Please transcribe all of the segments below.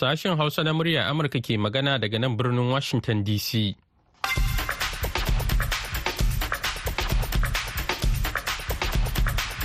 Sashen Hausa na murya Amurka ke magana daga nan birnin Washington DC.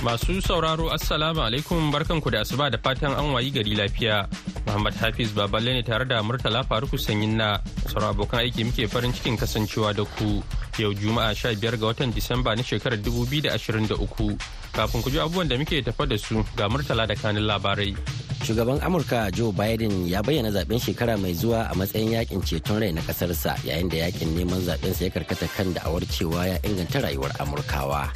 Masu sauraro Assalamu alaikum barkanku da asuba da fatan an wayi gari lafiya. Muhammad Hafiz Baballe ne tare da Murtala Faruku Sanyin na sauran abokan aiki muke farin cikin kasancewa da ku yau Juma'a 15 ga watan Disamba na shekarar 2023. Kafin ku ji abubuwan da muke tafa da su ga Murtala da kanin labarai. Shugaban Amurka Joe Biden ya bayyana zaɓen shekara mai zuwa a matsayin yaƙin ceton rai na kasarsa yayin da yaƙin neman zabensa ya karkata kan da'awar cewa ya inganta rayuwar Amurkawa.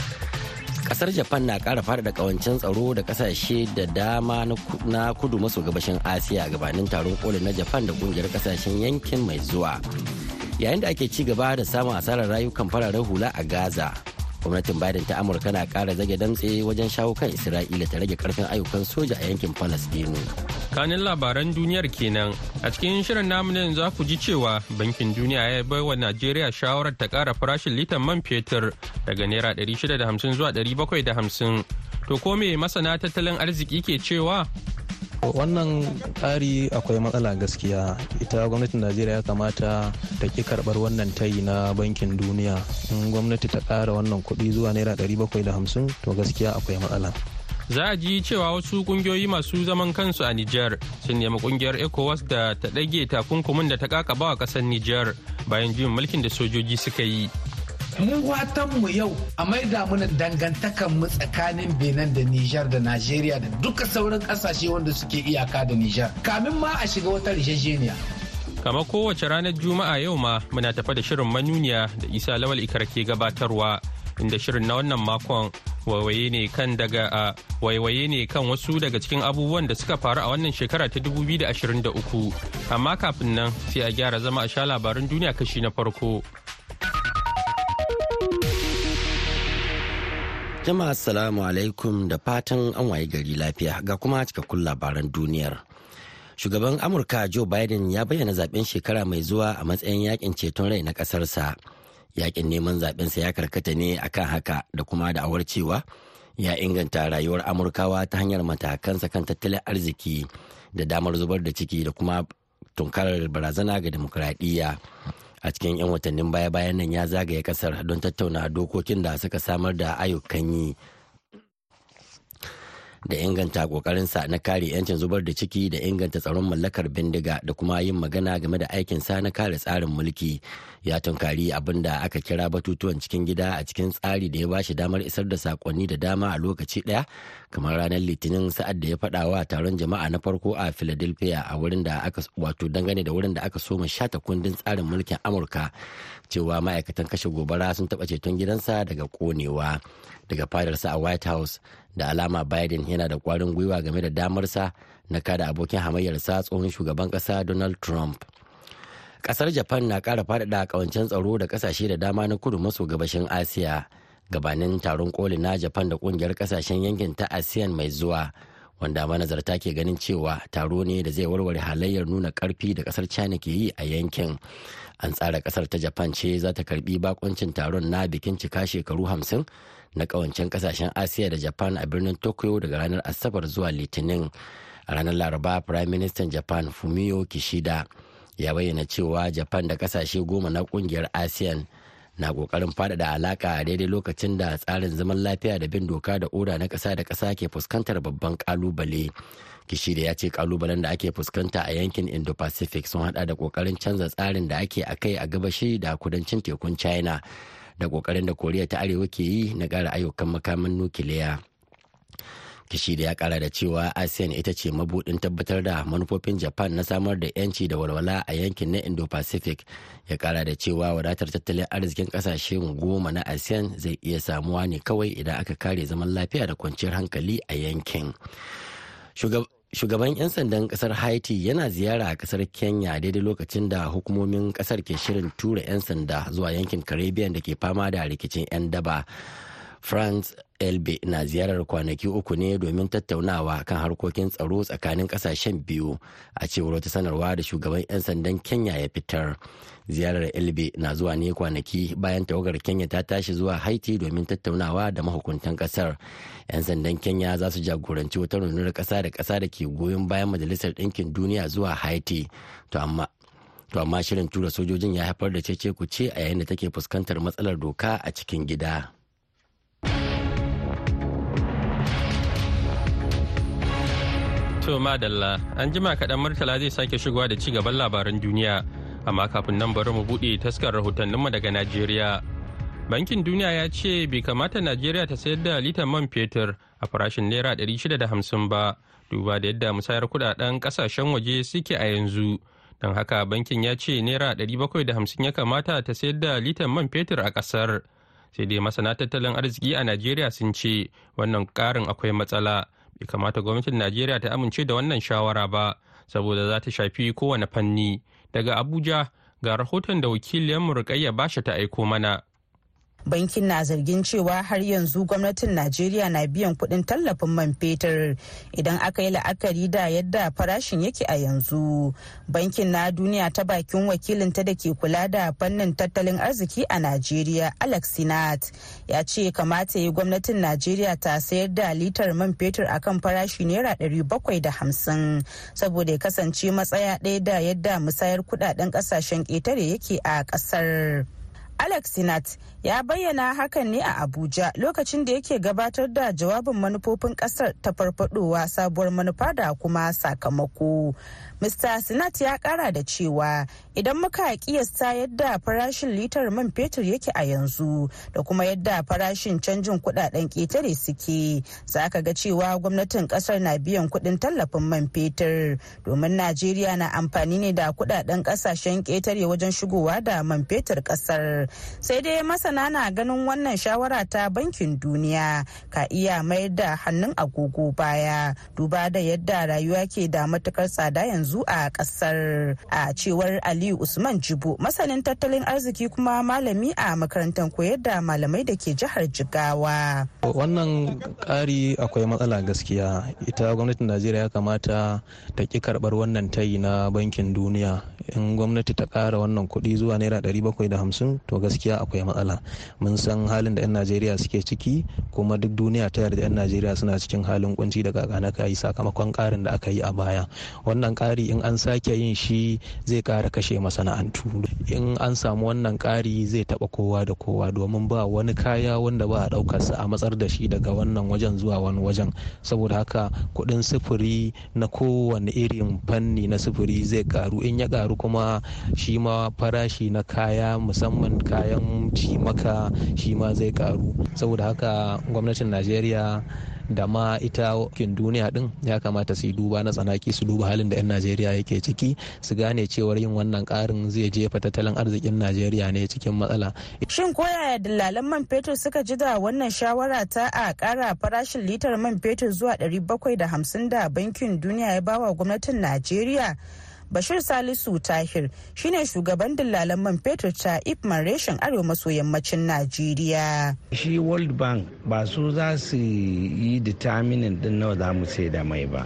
ƙasar japan na kara faɗaɗa kawancin tsaro da ƙasashe da dama na kudu maso gabashin asiya gabanin taron koli na japan da ƙungiyar ƙasashen yankin mai zuwa yayin da ake ci gaba da samun asarar rayukan fararen hula a gaza gwamnatin biden ta amurka na kara zage damtse wajen shawo kan isra'ila ta rage ƙarfin ayyukan soja a yankin palestinu kanin labaran duniyar kenan. A cikin shirin namu ne za ku ji cewa bankin duniya ya bai wa najeriya shawarar ta kara farashin litan man fetur daga naira 650 zuwa 750 to ko me masana tattalin arziki ke cewa? Wannan ƙari akwai matsala gaskiya. Ita gwamnatin najeriya ya kamata ta ki karɓar wannan tayi na bankin duniya. In gwamnati ta ƙara wannan kuɗi zuwa naira 750 to gaskiya akwai matsala. Za a ji cewa wasu kungiyoyi masu zaman kansu a Nijar sun nemi ƙungiyar ECOWAS da ta ɗage takunkumin da ta kakaba a ƙasar Nijar bayan juyin mulkin da sojoji suka yi. Mu mu yau a maida mana dangantakan mu tsakanin Benin da Nijar da Najeriya da duka sauran ƙasashe wanda suke iyaka da Nijar. Kamin ma a shiga wata rijejeniya. Kamar kowace ranar Juma'a yau ma muna tafa da shirin manuniya da Isa Lawal Ikar ke gabatarwa. inda shirin na wannan makon waiwaye ne kan daga a waiwaye ne kan wasu daga cikin abubuwan da suka faru a wannan shekara ta 2023 amma kafin nan sai a gyara zama a sha labarin duniya kashi na farko jama'a assalamu alaikum da fatan an waye gari lafiya ga kuma cikakkun labaran duniyar. Shugaban amurka joe biden ya bayyana zaɓen shekara mai zuwa a matsayin yaƙin ceton rai na kasarsa yaƙin neman zaɓensa ya karkata ne akan haka da kuma da'awar cewa ya inganta rayuwar amurkawa ta hanyar matakansa kan tattalin arziki da damar zubar da ciki da kuma tunkarar barazana ga demokuraɗiyya a cikin 'yan watannin baya-bayan nan ya zagaye ƙasar don tattauna dokokin da suka samar da ayyukan yi. Da inganta kokarinsa na kare 'yancin zubar da ciki da inganta tsaron mallakar bindiga da kuma yin magana game da aikinsa na kare tsarin mulki. Ya tunkari abin da aka kira batutuwan cikin gida a cikin tsari da ya ba shi damar isar da saƙonni da dama a lokaci ɗaya kamar ranar litinin sa'ad da ya faɗa wa taron jama'a na farko a philadelphia a wurin da aka wato dangane da wurin da aka soma shata kundin tsarin mulkin amurka cewa ma'aikatan kashe gobara sun taɓa ceton gidansa daga konewa daga fadarsa a white house. Da alama biden yana da kwarin gwiwa game da damarsa na kada abokin hamayyarsa tsohon shugaban kasa donald trump. Kasar japan na kara faɗaɗa kawancen tsaro da ƙasashe da dama na kudu maso gabashin asiya gabanin taron koli na japan da ƙungiyar ƙasashen yankin ta asean mai zuwa. Wanda manazarta ke ganin cewa taro ne da zai warware halayyar nuna ƙarfi da ƙasar china ke yi a yankin. An tsara ƙasar ta japan ce za ta karɓi bakuncin taron na bikin cika shekaru hamsin na kawancen ƙasashen asiya da japan a birnin tokyo daga ranar asabar zuwa litinin. A ranar laraba prime minister japan fumio kishida ya bayyana cewa japan da ƙasashe goma na ƙungiyar asean na ƙoƙarin faɗaɗa alaka a daidai lokacin da tsarin zaman lafiya da bin doka da oda na ƙasa da ƙasa ke fuskantar babban ƙalubale kishida ya ce kalubalen da ake fuskanta a yankin indo-pacific sun hada da ƙoƙarin canza tsarin da ake a kai a gabashi da kudancin tekun china da ƙoƙarin da koriya ta arewa ke yi na ƙara ayyukan makaman nukiliya. Kishida ya kara da cewa asean ita ce mabudin tabbatar da manufofin japan na samar da yanci da walwala a yankin na indo-pacific. Ya kara da cewa wadatar tattalin arzikin ƙasashen goma na asean zai iya samuwa ne kawai idan aka kare zaman lafiya da kwanciyar hankali a yankin. Shugaban 'yan sandan ƙasar haiti yana ziyara a ƙasar kenya daidai lokacin da hukumomin ƙasar ke shirin tura 'yan sanda zuwa yankin caribbean da ke fama da rikicin 'yan daba. France elbe na ziyarar kwanaki uku ne domin tattaunawa kan harkokin tsaro tsakanin ƙasashen biyu a cewar wata sanarwa da shugaban 'yan sandan kenya ya fitar. Ziyarar elbe na zuwa ne kwanaki bayan tawagar kenya ta tashi zuwa haiti domin tattaunawa da mahukuntan ƙasar 'yan sandan kenya za su jagoranci wata rundunar kasa da kasa da ke goyon bayan majalisar ɗinkin duniya zuwa haiti. To amma to amma shirin tura sojojin ya haifar da cece kuce a yayin da take fuskantar matsalar doka a cikin gida. To madalla an jima kaɗan Murtala zai sake shigowa da ci gaban labaran duniya amma kafin nan bari mu buɗe taskar rahotanninmu daga Najeriya. Bankin Duniya ya ce bai kamata Najeriya ta sayar da litan man fetur a farashin naira 650 ba duba da yadda musayar kuɗaɗen ƙasashen waje suke a yanzu. Don haka bankin ya ce naira 750 ya kamata ta sayar da litan man fetur a ƙasar. Sai dai masana tattalin arziki a Najeriya sun ce wannan ƙarin akwai matsala. Bai kamata gwamnatin najeriya ta amince da wannan shawara ba saboda za ta shafi kowane fanni. Daga abuja ga rahoton da wakiliyar rukayya basha ta aiko mana. Bankin na zargin cewa har yanzu gwamnatin najeriya na biyan kuɗin tallafin man fetur idan aka yi la'akari da yadda farashin yake a yanzu bankin na duniya ta bakin wakilinta da ke kula da fannin tattalin arziki a najeriya alex sinat ya ce kamata yi gwamnatin najeriya ta sayar da litar man fetur akan farashi naira bakwai da hamsin saboda ya kasance matsaya ɗaya da yadda musayar kuɗaɗen ƙasashen ƙetare yake a ƙasar. Alex Sinat ya bayyana hakan ne a Abuja lokacin da yake gabatar da jawabin manufofin ƙasar ta farfadowa sabuwar manufa da kuma sakamako. Mr. Sinat ya kara da cewa idan muka kiyasta yadda farashin litar man fetur yake a yanzu da kuma yadda farashin canjin kuɗaɗen ƙetare suke za ka ga cewa gwamnatin ƙasar na biyan kuɗin tallafin man fetur domin Najeriya na amfani ne da kuɗaɗen ƙasashen ƙetare wajen shigowa da man fetur ƙasar. Sai dai masana na ganin wannan shawara ta bankin duniya ka iya mayar da hannun agogo baya duba da yadda rayuwa ke da matuƙar tsada yanzu a ƙasar. A cewar aliyu usman jibo masanin tattalin arziki kuma malami a makarantar koyar da malamai da ke jihar jigawa. Wannan ƙari akwai matsala gaskiya. Ita gwamnatin najeriya ya kamata ta ki karɓar wannan tayi na bankin duniya. In gwamnati ta ƙara wannan kuɗi zuwa naira ɗari bakwai da hamsin to gaskiya akwai matsala. Mun san halin da 'yan najeriya suke ciki kuma duk duniya ta yarda 'yan najeriya suna cikin halin kunci da kakana yi sakamakon ƙarin da aka yi a baya. Wannan ƙari in an sake yin shi zai ƙara kashe masana'antu. In an samu wannan ƙari zai taɓa kowa da kowa domin ba wani kaya wanda ba a ɗaukarsa a matsar da shi daga wannan wajen zuwa wani wajen. Saboda haka kuɗin sufuri na kowane irin fanni na sufuri zai ƙaru. In ya ƙaru kuma shi ma farashi na kaya musamman kayan cimaka shi ma zai ƙaru saboda haka gwamnatin najeriya da ma ita kin duniya din ya kamata su yi duba na tsanaki su duba halin da 'yan najeriya yake ciki su gane cewar yin wannan karin zai jefa tattalin arzikin najeriya ne cikin matsala. Shin koyaya dillalan man fetur suka ji da wannan shawara ta a kara farashin litar man fetur zuwa 750 da bankin duniya ya bawa gwamnatin najeriya? Bashir Salisu Tahir shine shugaban dillalan man fetur ta Ipman reshen arewa maso yammacin Najeriya. Shi World Bank ba su za su yi determining din nawa za mu sai da mai ba.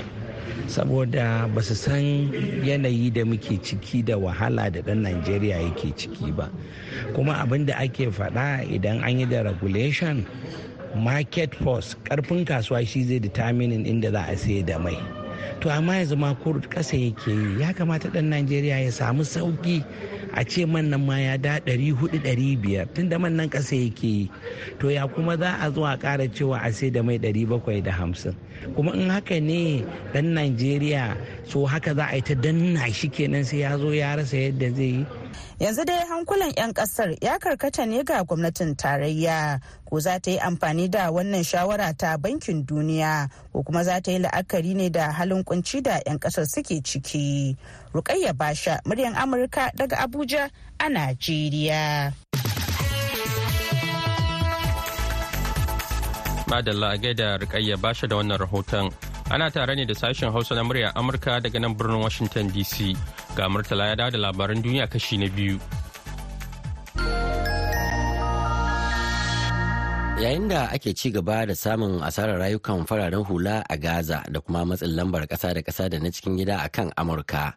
saboda ba su san yanayi da muke ciki da wahala da ɗan najeriya yake ciki ba kuma abin da ake faɗa idan an yi da regulation market force ƙarfin kasuwa shi zai determining inda za a sai da mai to amma yanzu ma kasa yake yi. Ya kamata dan najeriya ya samu sauƙi a ce man nan ma ya da ɗari huɗu ɗari biyar tun da man nan kasa yake yi. To ya kuma za a zo a cewa a sai da mai ɗari bakwai da hamsin. Kuma in haka ne dan najeriya so haka za a yi ta danna shi kenan sai ya zo ya rasa yadda zai yi. Yanzu dai hankulan 'yan ƙasar ya karkata ne ga gwamnatin tarayya. Ko za ta yi amfani da wannan shawara ta bankin duniya? Ko kuma za ta yi la'akari ne da halin kunci da 'yan ƙasar suke ciki? Rukayya basha muryan amurka daga abuja a najeriya. Madalla a gaida rukayya basha da wannan rahoton. Ana tare ne da sashen hausa na murya amurka daga nan birnin washington dc ga murtala ya dawo da labaran duniya kashi na biyu. Yayin da ake ci gaba da samun asarar rayukan fararen hula a gaza da kuma matsin lambar kasa da kasa da na cikin gida a kan amurka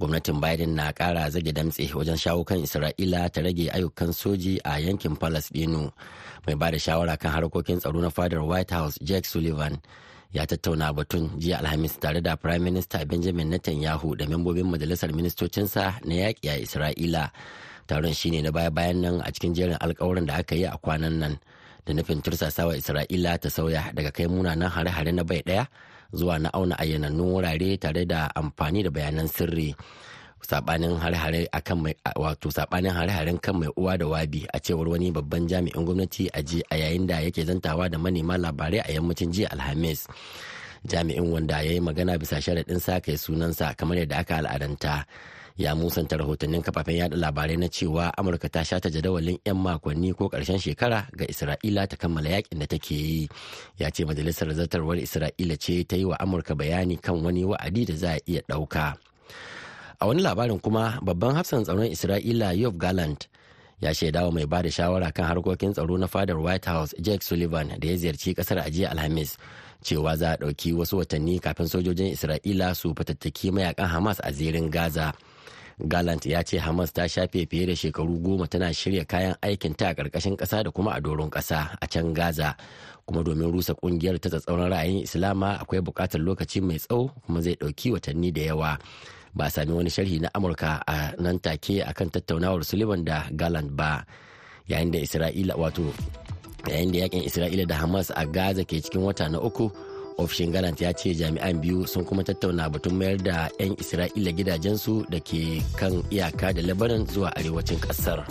gwamnatin biden na kara zage damtse wajen shawo kan isra'ila ta rage ayyukan soji a yankin palestino mai ba da shawara kan harkokin tsaro na fadar white house jake sullivan ya tattauna batun jiya alhamis tare da prime minister benjamin netanyahu da membobin majalisar ministocinsa na yaƙi a isra'ila. Taron shine na baya-bayan nan a cikin jerin alkawarin da aka yi a kwanan nan da nufin tursasawa isra'ila ta sauya daga kai munanan hare-hare na bai ɗaya zuwa na auna ayyanannun wurare tare da amfani da bayanan sirri. Sabanin hare-hare akan mai wato sabanin hare-haren kan mai uwa da wabi a cewar wani babban jami'in gwamnati a a yayin da yake zantawa da manema labarai a yammacin jiya alhamis. Jami'in wanda ya yi magana bisa sharaɗin sa kai sunansa kamar yadda aka al'adanta ya musanta rahotannin kafafen yada labarai na cewa amurka ta shata jadawalin 'yan makonni ko ƙarshen shekara ga isra'ila ta kammala yaƙin da take yi. Ya ce majalisar zartarwar isra'ila ce ta yi wa amurka bayani kan wani wa'adi da za a iya ɗauka. A wani labarin kuma babban hafsan tsaron isra'ila yov gallant ya shaidawa mai ba da shawara kan harkokin tsaro na fadar white house jake sullivan da ya ziyarci ƙasar a jiya alhamis cewa za a ɗauki wasu watanni kafin sojojin isra'ila su fatattaki mayaƙan hamas a zirin gaza. Gallant ya ce hamas ta shafe fiye da shekaru goma tana shirya kayan aikin ta a ƙarƙashin ƙasa da kuma a doron ƙasa a can gaza. Kuma domin rusa ƙungiyar ta tsatsauran ra'ayin islama akwai buƙatar lokaci mai tsawo kuma zai ɗauki watanni da yawa. Ba sami wani sharhi na amurka a nan take akan tattaunawar sullivan da gallant ba. Yayin da isra'ila wato yayin da yaƙin isra'ila da hamas a gaza ke cikin wata na uku ofishin galant ya ce jami'an biyu sun kuma tattauna batun mayar da 'yan isra'ila gidajensu da ke kan iyaka da lebanon zuwa arewacin ƙasar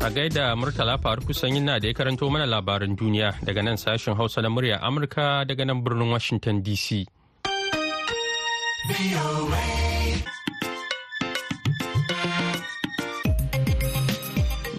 a gaida murtala faru kusan yana da ya karanto mana labaran duniya daga nan sashen hausa na murya amurka daga nan birnin washington dc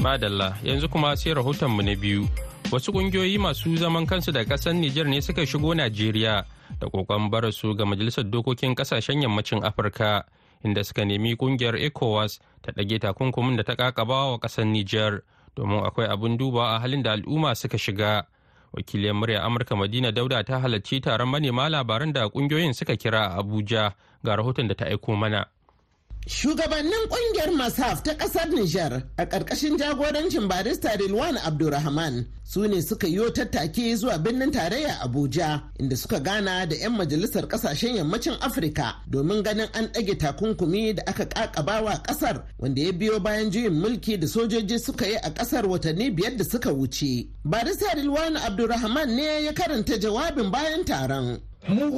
madalla yanzu kuma sai rahotonmu na biyu wasu kungiyoyi masu zaman kansu da ƙasar Nijar ne suka shigo Najeriya da kokon barasu ga Majalisar Dokokin Kasashen Yammacin Afirka inda suka nemi ƙungiyar ECOWAS ta ɗage takunkumin da ta kakaba wa ƙasar Nijar domin akwai abin duba a halin da al'umma suka shiga. Wakiliyar murya Amurka Madina Dauda ta halarci taron manema labaran da ƙungiyoyin suka kira a Abuja ga rahoton da ta aiko mana. Shugabannin ƙungiyar Masaf ta ƙasar Nijar a ƙarƙashin jagorancin barista Rilwan Abdulrahman su ne suka yi tattaki zuwa birnin tarayya Abuja inda suka gana da 'yan majalisar ƙasashen yammacin Afirka domin ganin an ɗage takunkumi da aka ƙaƙabawa ƙasar wanda ya biyo bayan juyin mulki da sojoji suka yi a ƙasar watanni biyar da suka wuce. Barista Rilwan Abdulrahman ne ya karanta jawabin bayan taron. Mu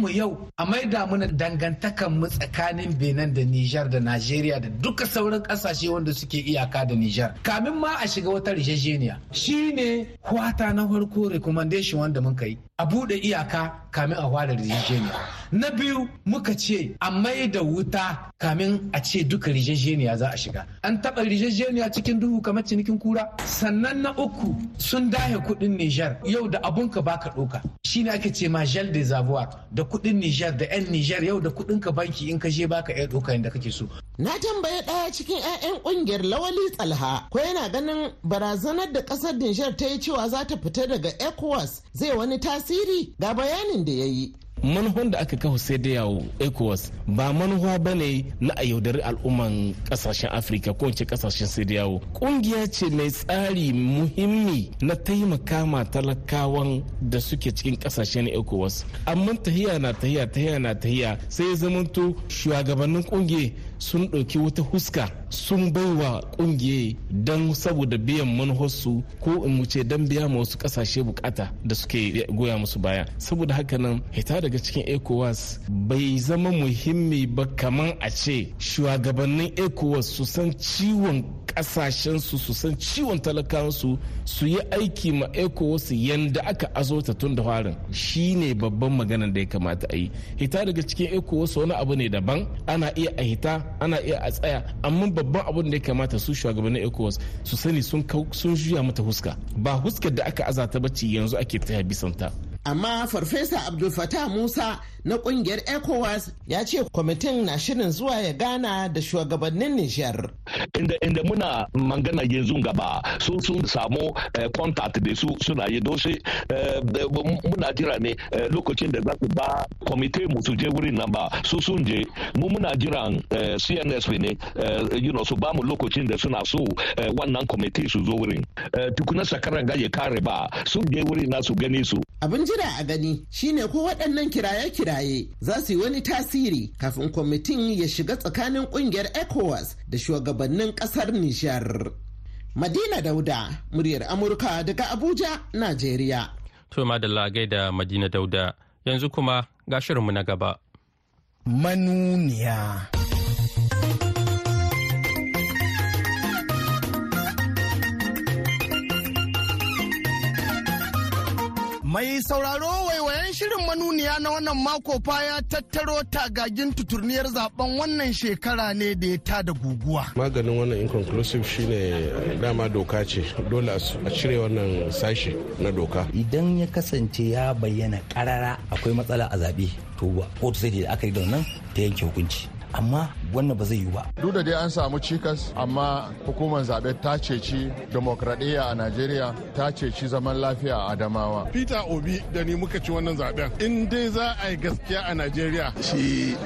mu yau a maida mana dangantakan mu tsakanin benin da nijar da najeriya da duka sauran ƙasashe wanda suke iyaka da nijar kamin ma a shiga wata rijejeniya shine kwata na farko recommendation wanda muka yi a buɗe iyaka kamin a fara rijejeniya na biyu muka ce a mai da wuta kamin a ce duka rijejeniya za a shiga. An taɓa rijejeniya cikin duhu kamar cinikin kura. Sannan na uku sun dahe kuɗin nijar yau da abunka baka ɗauka shine ake ce ma gel des avoirs. Da kuɗin nijar da yan nijar yau da kuɗin ka banki in ka je baka iya ɗauka yadda kake so. Na tambaye ɗaya cikin 'ya'yan ƙungiyar Lawali Tsalha ko yana ganin barazanar da ƙasar Nijar ta yi cewa za ta fita daga ECOWAS zai wani tasiri? Ga bayanin da ya yi. Manuhan da aka kawo sai da yawo ecowas. Ba manuwa ba ne na a yaudari al'umman ƙasashen afirka ko ce ƙasashen sai da yawo. Kungiya ce mai tsari muhimmi na taimaka ma talakawan da suke cikin ƙasashen ecowas. Amma tahiya na tahiya tahiya na tahiya sai ya zamanto shugabannin ƙungiya sun ɗauki wata huska sun baiwa ƙungiya don saboda biyan manuharsu ko in mu ce don biya ma wasu ƙasashe buƙata da suke goya musu baya. Saboda haka nan hita daga cikin ecowas bai zama muhimmi ba kamar a ce shugabannin ecowas su san ciwon kasashensu su san ciwon talakawansu su yi aiki ma ecowas yanda aka azota tun da farin. Shine babban maganar da ya kamata a yi. Hita daga cikin ecowas wani abu ne daban. Ana iya a hita ana iya a tsaya. Amma babban abin da ya kamata su shugabannin ecowas su sani sun juya mata huska. Ba huskar da aka azata bacci yanzu ake taya bisanta. Amma farfesa abdul fatah musa na ƙungiyar ECOWAS ya ce kwamitin na shirin zuwa ya gana da shugabannin Nijar. Inda, inda muna mangana yanzu gaba sun sun samu contact da su suna yi doshi muna jira ne lokacin da za su ba kwamite mu su je wurin nan ba su sun je mu muna jiran CNSP ne you know, su ba mu lokacin da suna so wannan kwamite su zo wurin tukuna sakaran ga ya kare ba sun je wurin na su gani su. Abin jira a gani shine ko waɗannan kiraye-kiraye za su yi wani tasiri kafin kwamitin ya shiga tsakanin ƙungiyar ECOWAS da shugabannin ƙasar Nijar. Madina Dauda, muryar Amurka daga Abuja, Najeriya. To madalla gaida Madina Dauda, yanzu kuma ga shirinmu na gaba. Manuniya. Mai sauraro waiwayen shirin manuniya na wannan mako fa ya tattaro tagagin tuturniyar zaɓen wannan shekara ne da ya tada guguwa. Maganin wannan inconclusive shine dama doka ce dole a cire wannan sashi na doka. Idan ya kasance ya bayyana karara akwai matsala a zaɓe to kotu sai da aka yi da wannan ta yanke hukunci. Amma wannan ba zai yi ba. Duk da dai an samu cikas amma hukumar zaɓe ta ceci demokradiyya a Najeriya ta ceci zaman lafiya a Adamawa. Peter Obi da ni muka ci wannan zaɓen. In dai za a yi gaskiya a Najeriya. Shi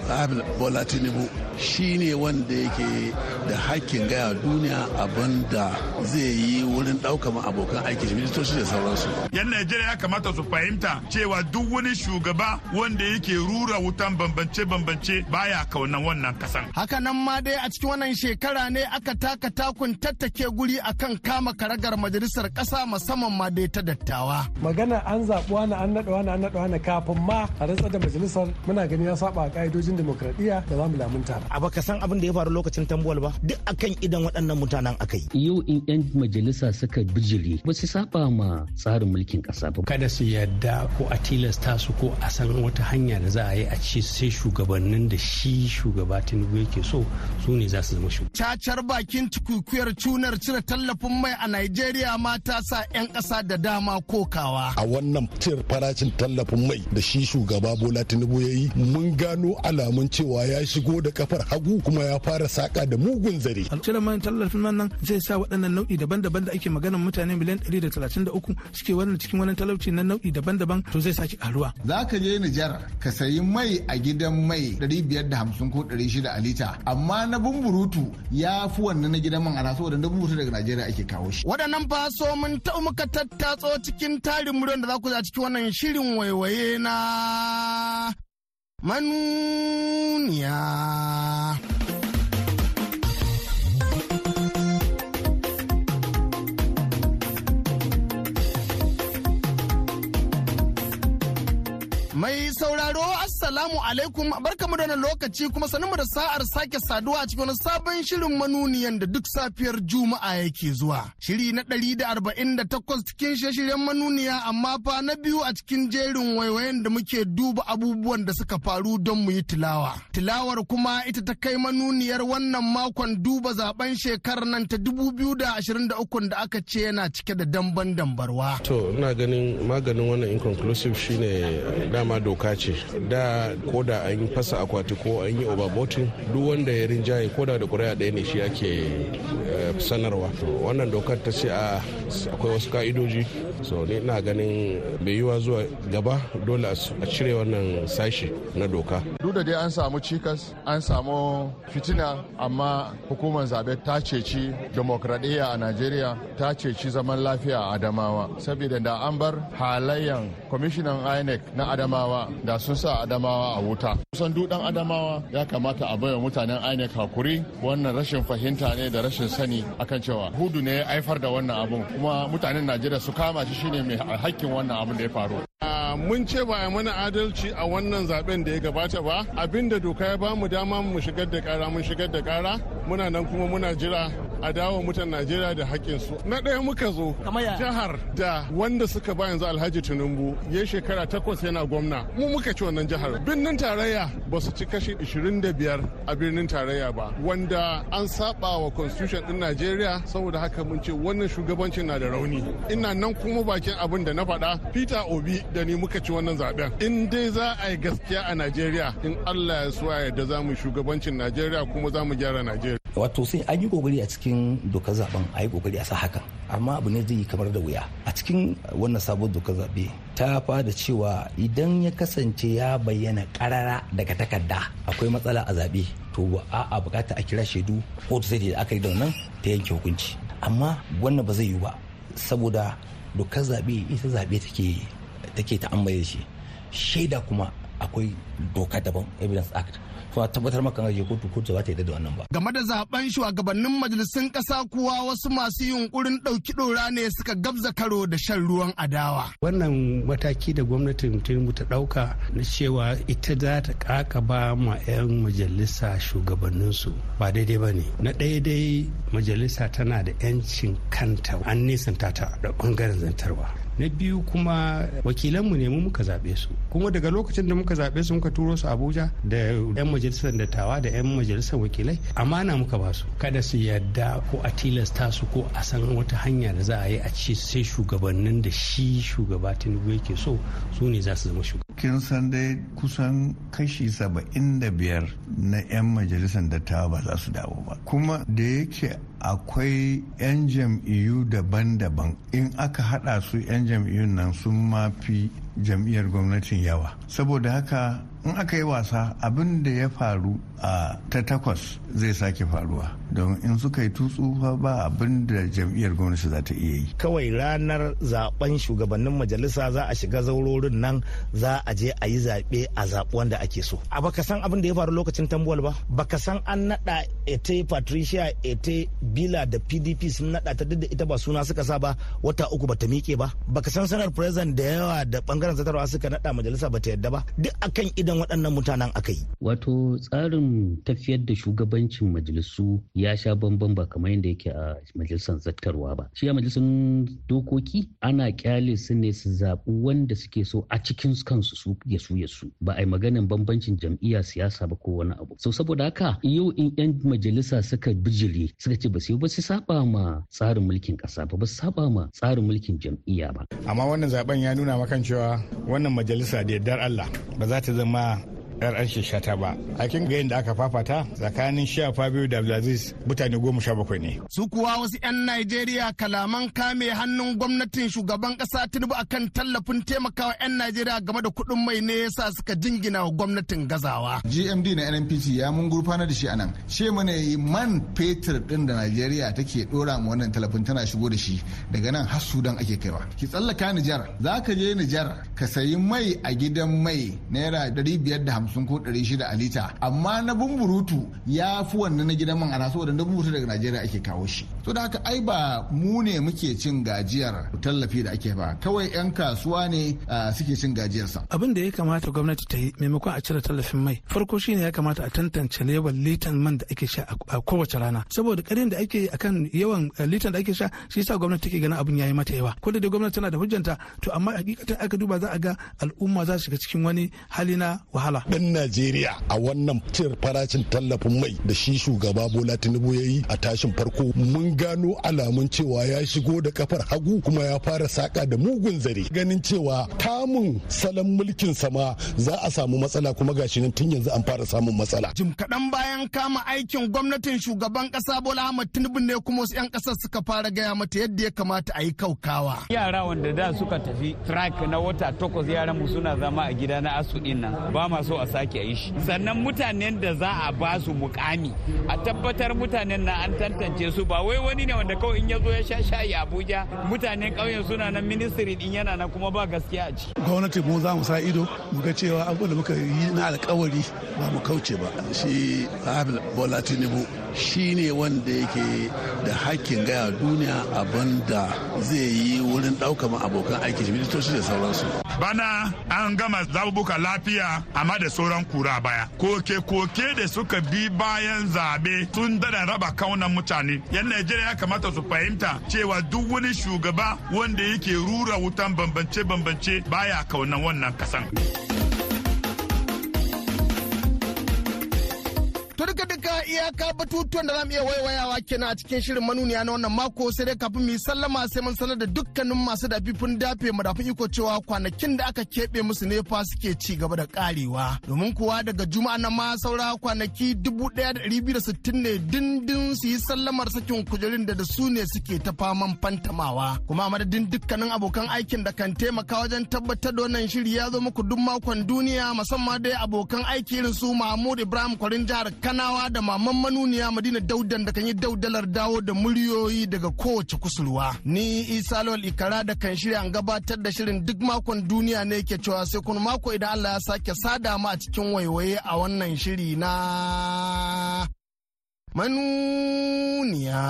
Bola Tinubu shi ne wanda yake da hakkin gaya duniya abin da zai yi wurin ɗaukar abokan aiki ministoci da sauransu. Yan Najeriya ya kamata su fahimta cewa duk wani shugaba wanda yake rura wutan bambance-bambance baya kaunan wannan kasan. Haka nan ma dai a cikin wannan shekara ne aka taka takun tattake guri akan kama karagar majalisar ƙasa musamman ma dai ta dattawa. Magana an zaɓi wani an naɗa wani an naɗa wani kafin ma a rantsar da majalisar muna gani ya saba a ƙa'idojin demokradiyya da za mu lamunta. A baka san abin da ya faru lokacin tambuwal ba duk akan idan waɗannan mutanen aka yi. Yau in 'yan majalisa suka bijiri ba su saba ma tsarin mulkin ƙasa ba. Kada su yadda ko a tilasta su ko a san wata hanya da za a yi a ce sai shugabannin da shi shugaba Tinubu yake so su ne za su zama shu. Cacar bakin cikukuyar cunar cire tallafin mai a Najeriya ma ta sa 'yan ƙasa da dama kokawa. A wannan cire farashin tallafin mai da shi shugaba Bola Tinubu ya yi mun gano alamun cewa ya shigo da kafar hagu kuma ya fara saka da mugun zare. Cire mai tallafin nan zai sa waɗannan nau'i daban-daban da ake maganar mutane miliyan 133 suke wannan cikin wannan talauci na nau'i daban-daban to zai sake karuwa. Za ka je Nijar ka sayi mai a gidan mai 550 ko 600 a lita amma na bumburutu ya fi wannan na gidan man ana saboda na bumburutu daga Najeriya ake kawo shi. Waɗannan faso mun ta muka tattatso cikin tarin muryar da za ku za cikin wannan shirin waiwaye na manuniya. Mai sauraro Assalamu alaikum barkamu da wannan lokaci kuma sanin da sa'ar sake saduwa a cikin sabon shirin manuniyan da duk safiyar Juma'a yake zuwa. Shiri na ɗari da arba'in da takwas cikin shirye-shiryen manuniya amma fa na biyu a cikin jerin waiwayen da muke duba abubuwan da suka faru don mu yi tilawa. Tilawar kuma ita ta kai manuniyar wannan makon duba zaɓen shekarar nan ta dubu biyu da ashirin da ukun da aka ce yana cike da damban dambarwa. To ina ganin maganin wannan inconclusive shine dama doka ce da ko da an fasa akwati ko an yi overvoting duk wanda ya rinjaye ko da da kuri'a ɗaya ne shi ake sanarwa. Wannan dokar ta ce akwai wasu ka'idoji. So ni ina ganin bai yiwa zuwa gaba dole a cire wannan sashi na doka. Duk da dai an samu cikas an samu fitina amma hukumar zaɓe ta ceci demokradiyya a najeriya ta ceci zaman lafiya a adamawa. Saboda da an bar halayyan kwamishinan inec na adamawa da sun sa adamawa a wuta. Kusan dudan adamawa ya kamata a baiwa mutanen inec haƙuri. Wannan rashin fahimta ne da rashin sani akan cewa huɗu ne ya haifar da wannan abun. Kuma mutanen najeriya su kama shi shine mai hakkin wannan abun da ya faru. Mun ce ba a mana adalci a wannan zaɓen da ya gabata ba. Abinda doka ya ba mu dama mu shigar da kara mun shigar da kara muna nan kuma muna jira a dawo mutan najeriya da haƙƙinsu. Na ɗaya muka zo jihar da wanda suka ba yanzu alhaji tinubu ya shekara takwas yana gwamna. Mu muka ci wannan jihar. Birnin tarayya ba su ci kashi 25 a birnin tarayya ba wanda an saba wa constitution din najeriya saboda haka mun ce wannan shugabancin na da rauni. Ina nan kuma bakin abin da na faɗa peter obi da ni muka ci wannan zaɓen in dai za a yi gaskiya a najeriya in allah ya so yadda za mu shugabancin najeriya kuma za mu gyara najeriya. Wato sai an yi ƙoƙari a cikin dokar zaɓen a yi ƙoƙari a sa hakan. Amma abu ne zai yi kamar da wuya. A cikin wannan sabon dokar zaɓe ta fada cewa idan ya kasance ya bayyana karara daga takarda akwai matsala a zaɓe to a buƙata a kira shaidu kotu sai da aka yi da wannan ta yanke hukunci. Amma wannan ba zai yi ba saboda dokar zaɓe ita zaɓe take take da shi. Shaida kuma akwai doka daban evidence act. Kuma tabbatar maka ga kotu kotu za ta yi da wannan ba. Game da zaɓen shugabannin majalisun ƙasa kuwa wasu masu yunkurin ɗauki ɗora ne suka gabza karo da shan ruwan adawa. Wannan mataki da gwamnatin Tinubu ta ɗauka na cewa ita za ta kakaba ma 'yan majalisa shugabanninsu ba daidai ba ne. Na ɗaya dai majalisa tana da 'yancin kanta an nisanta ta da ɓangaren zantarwa. Na biyu kuma wakilanmu ne mu muka zaɓe su. Kuma daga lokacin da muka zaɓe su muka turo su abuja da 'yan majalisar dattawa da 'yan majalisar wakilai amana muka ba su. Kada su yarda ko a tilasta su ko a san wata hanya da za a yi a ci sai shugabannin da shi shugaba tinubu yake so su ne za su zama shugaba kin san dai kusan kashi saba'in da biyar na 'yan majalisar dattawa ba za su dawo ba. Kuma da yake akwai 'yan jam'iyyu daban-daban in aka hada su 'yan jam'iyyun nan sun mafi jam'iyyar gwamnatin yawa. Saboda haka in aka yi wasa abin da ya faru a ta takwas zai sake faruwa. Don in suka yi tutsu ba abin da jam'iyyar gwamnati za ta iya yi. Kawai ranar zaɓen shugabannin majalisa za a shiga zaurorin nan za a je a yi zaɓe a zaɓi wanda ake so. A baka san abin da ya faru lokacin tambuwal ba? Baka san an naɗa ete patricia ete bila da pdp sun naɗa ta duk da ita ba suna suka sa ba wata uku bata miƙe ba. Baka san sanar president da yawa da ɓangaren zatarwa suka naɗa majalisa bata yadda ba? Duk akan idan waɗannan mutanen aka yi. Wato tsarin tafiyar da shugabancin majalisu ya sha bamban ba kamar yadda yake a majalisar zattarwa ba. Shi a majalisar dokoki ana ƙyale su ne su zaɓi wanda suke so a cikin kansu su ya su ya su. Ba a yi maganin bambancin jam'iyya siyasa ba ko wani abu. So saboda haka yau in yan majalisa suka bijire suka ce ba su ba su saba ma tsarin mulkin kasa ba ba su saba ma tsarin mulkin jam'iyya ba. Amma wannan zaɓen ya nuna makan cewa wannan majalisa da yardar Allah ba za ta zama uh, yar an shata ba a kin ga yadda aka fafata tsakanin sha Fabio da Abdulaziz mutane goma sha bakwai ne. Su kuwa wasu 'yan Najeriya kalaman kame hannun gwamnatin shugaban kasa Tinubu akan tallafin taimakawa 'yan Najeriya game da kuɗin mai ne yasa suka jingina wa gwamnatin gazawa. GMD na NNPC ya mun gurfana da shi a nan. Ce mana yi man fetur din da Najeriya take dora ma wannan tallafin tana shigo da shi daga nan har Sudan ake kaiwa. Ki tsallaka Nijar, za ka je Nijar ka sayi mai a gidan mai naira ɗari biyar da hamsin ko ɗari shida a lita. Amma na bumburutu ya fi wannan na gidan man ana saboda na bumburutu daga najeriya ake kawo shi. To da haka ai ba mu ne muke cin gajiyar tallafi da ake ba. Kawai 'yan kasuwa ne suke cin gajiyarsa. Abin da ya kamata gwamnati ta yi maimakon a cire tallafin mai farko shine ya kamata a tantance lewan litan man da ake sha a kowace rana. Saboda karin da ake akan yawan litan da ake sha shi yasa gwamnati take ganin abin yayi mata yawa. Ko da gwamnati tana da hujjanta to amma hakikatan aka duba za a ga al'umma za su shiga cikin wani hali na wahala. Dan Najeriya a wannan cire farashin tallafin mai da shi shugaba Bola Tinubu ya yi a tashin farko mun gano alamun cewa ya shigo da kafar hagu kuma ya fara saka da mugun zare ganin cewa kamun salon mulkin sama za a samu matsala kuma gashi nan tun yanzu an fara samun matsala. Jim kaɗan bayan kama aikin gwamnatin shugaban ƙasa Bola Ahmed Tinubu ne kuma wasu 'yan ƙasar suka fara gaya mata yadda ya kamata a yi kaukawa. Yara wanda da suka tafi track na wata takwas yaran mu suna zama a gida na asu nan ba ma so a sake yi shi. Sannan mutanen da za a ba su mukami a tabbatar mutanen na an tantance su ba wai wani ne wanda kawai in ya zo ya sha shayi Abuja mutanen ƙauyen suna nan ministry din yana nan kuma ba gaskiya a ciki. Gwamnati mu za mu sa ido mu ga cewa abubuwan da muka yi na alkawari ba mu kauce ba. Shi Bola Tinubu shine wanda yake da hakkin gaya duniya abin da zai yi wurin ɗaukar abokan aiki shi ministoci da sauransu. Bana an gama zabubuka lafiya amma da sauran kura baya. Koke-koke da suka bi bayan zaɓe sun dada raba kaunan mutane. Yan najeriya ya kamata su fahimta cewa duk wani shugaba wanda yake rura wutan bambance-bambance baya kaunan wannan kasan. Duka iyaka batutuwan da za mu iya waiwayawa kenan a cikin shirin manuniya na wannan mako sai dai kafin mu sallama sai mun sanar da dukkanin masu dafifin dafe madafin iko cewa kwanakin da aka keɓe musu ne fa suke ci gaba da karewa domin kuwa daga juma'a na ma saura kwanaki dubu ɗaya da ɗari biyu da sittin ne dindin su yi sallamar sakin kujerun da da su ne suke ta faman fantamawa. Kuma a madadin dukkanin abokan aikin da kan taimaka wajen tabbatar da wannan shiri ya zo muku duk makon duniya musamman dai abokan aiki irin su mahmud ibrahim kwarin jihar kanawa da maman manuniya madina daudan da kan yi daudalar dawo da muryoyi daga kowace kusurwa. Ni isa lawal ikara da kan shirya an gabatar da shirin duk makon duniya ne ke cewa sai kun mako idan allah ya sake sada mu a cikin waiwaye a wannan shiri na manuniya.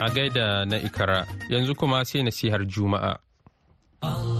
A gaida na ikara yanzu kuma sai nasihar juma'a. Allah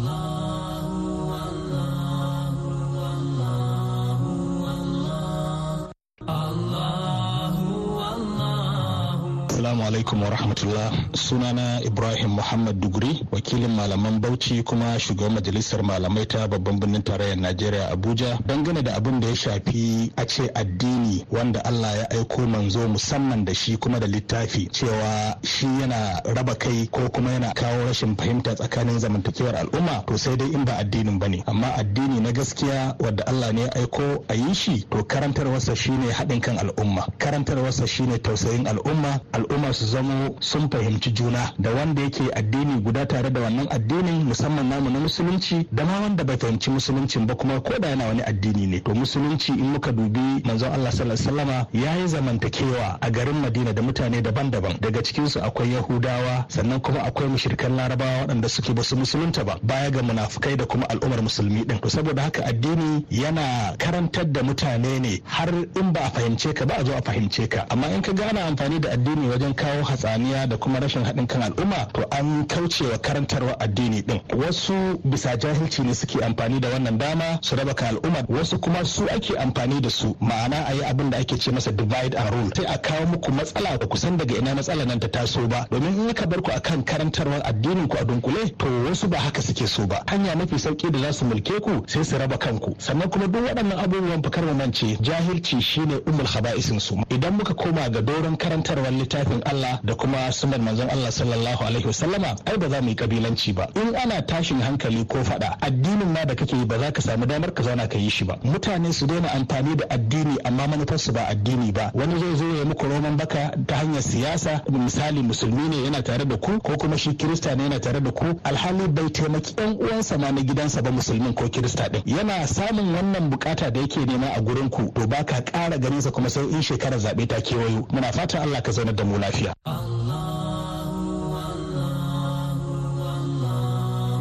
alaikum wa rahmatullah. Sunana Ibrahim Muhammad Duguri wakilin malaman Bauchi kuma shugaban majalisar malamai ta babban birnin tarayyar Najeriya Abuja. Dangane da abin da ya shafi a ce addini wanda Allah ya aiko manzo musamman da shi kuma da littafi cewa shi yana raba kai ko kuma yana kawo rashin fahimta tsakanin zamantakewar al'umma to sai dai in ba addinin ba ne amma addini na gaskiya wanda Allah ne ya aiko a yi shi to karantarwarsa shine haɗin kan al'umma. Karantarwarsa shine tausayin al'umma. Al'umma su zamo sun fahimci juna da wanda yake addini guda tare da wannan addinin musamman namu na musulunci da ma wanda bai fahimci musuluncin ba kuma ko da yana wani addini ne. To musulunci in muka dubi manzon Allah sallallahu alaihi wasallama yayi zamantakewa a garin Madina da mutane daban-daban. Daga cikin su akwai Yahudawa sannan kuma akwai mushrikan Larabawa waɗanda suke ba su musulunta ba. Baya ga munafukai da kuma al'ummar musulmi din to saboda haka addini yana karantar da mutane ne har in ba a fahimce ka ba a zo a fahimce ka. Amma in ka gana amfani da addini wajen kawo hatsaniya da kuma rashin haɗin kan al'umma to an kaucewa karantarwa addini din wasu bisa jahilci ne suke amfani da wannan dama su raba kan al'umma wasu kuma su ake amfani da su. Ma'ana a yi abin da ake ce masa divide and rule. Sai a kawo muku matsala da kusan daga ina matsala nan ta taso ba. Domin in ka bar ku akan karantarwar addinin ku a dunkule to wasu ba haka suke so ba. Hanya mafi sauƙi da za su mulke ku sai su raba kanku. Sannan kuma duk waɗannan abubuwan fakar mu mance jahilci shine ummul haba'isin su idan muka koma ga doron karantarwar littafin Allah da kuma sunan manzon Allah sallallahu alaihi wasallama ai ba za mu yi kabilanci ba. In ana tashin hankali ko fada addinin ma da kake yi ba za ka samu damar ka zauna ka yi shi ba. Mutane su daina amfani da addini amma manufar su ba addini ba. Wani zai zo ya muku roman baka ta hanyar siyasa misali musulmi ne yana tare da ku ko kuma shi kirista ne yana tare da ku alhali bai taimaki yan uwansa ma na gidansa ba musulmin ko kirista din. Yana samun wannan buƙata da yake nema a gurin ku to baka kara ganin sa kuma sai in shekarar zaɓe ta kewayo. Muna fatan Allah ka zaunar da mu lafiya.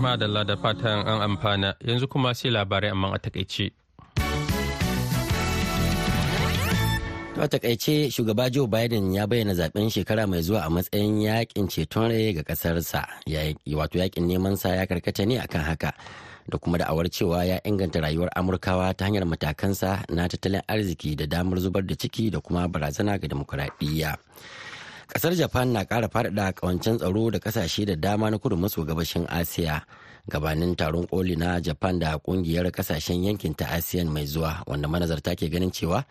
Madalla da fatan an amfana yanzu kuma sai labarai amma a taƙaice. a taƙaice shugaba Joe Biden ya bayyana zaɓen shekara mai zuwa a matsayin yaƙin ceton rai ga kasarsa wato yaƙin neman sa ya karkata ne akan haka da kuma da'awar cewa ya inganta rayuwar amurkawa ta hanyar matakansa na tattalin arziki da damar zubar da ciki da kuma barazana ga demokuraɗiyya. Ƙasar japan na kara faɗaɗa kawancen tsaro da ƙasashe da dama na kudu maso gabashin asiya gabanin taron koli na japan da ƙungiyar ƙasashen yankin ta asiyan mai zuwa wanda manazarta ke ganin cewa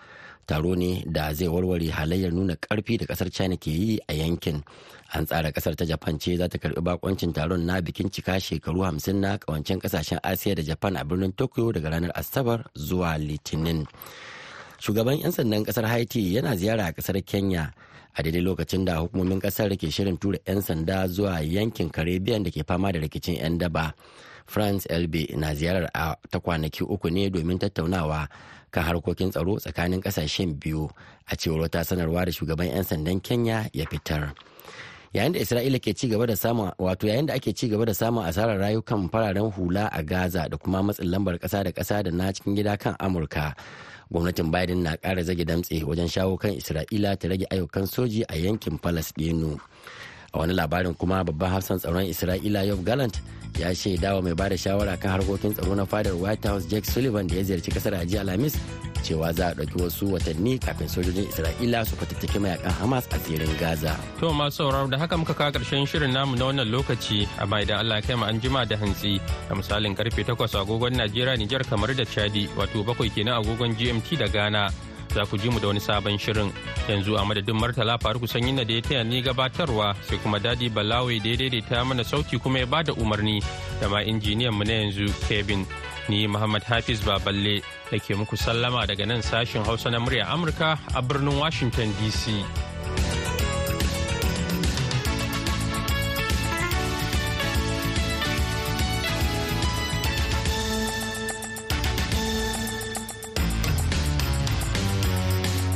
taro ne da zai warware halayyar nuna ƙarfi da ƙasar china ke yi a yankin. An tsara ƙasar ta japan ce za ta karɓi bakoncin taron na bikin cika shekaru hamsin na kawancen ƙasashen asiya da japan a birnin tokyo daga ranar asabar zuwa litinin. Shugaban 'yan sandan ƙasar haiti yana ziyara a ƙasar kenya a daidai lokacin da hukumomin ƙasar ke shirin tura 'yan sanda zuwa yankin caribbean da ke fama da rikicin 'yan daba. France elbe na ziyarar a ta kwanaki uku ne domin tattaunawa kan harkokin tsaro tsakanin ƙasashen biyu a cewar wata sanarwa da shugaban 'yan sandan kenya ya fitar. Yayin da isra'ila ke ci gaba da samun wato yayin da ake ci gaba da samun asarar rayukan fararen hula a gaza da kuma matsin lambar kasa da kasa da na cikin gida kan amurka gwamnatin biden na ƙara zage damtse wajen shawo kan isra'ila ta rage ayyukan soji a yankin palestino a wani labarin kuma babban hafsan tsaron isra'ila yov gallant ya shaidawa mai ba da shawara kan harkokin tsaro na fadar white house jake sullivan da ya ziyarci ƙasar jiya alhamis cewa za a ɗauki wasu watanni kafin sojojin isra'ila su fatattaki mayaƙan hamas a tsirin gaza. To masu sauraro da haka muka kawo ƙarshen shirin namu na wannan lokaci amma idan allah kai mu an jima da hantsi da misalin ƙarfe 8 agogon najeriya nijar kamar da chadi wato bakwai kenan agogon gmt da ghana. Za ku ji mu da wani sabon shirin. Yanzu a madadin martala faruku sanyin da ya taya ni gabatarwa sai kuma daɗi balawe da ya daidaita mana sauti kuma ya ba da umarni da ma injiniyan mu na yanzu kevin. Ni muhammad hafiz baballe. Da ke muku sallama daga nan sashin hausa na murya amurka a birnin washington dc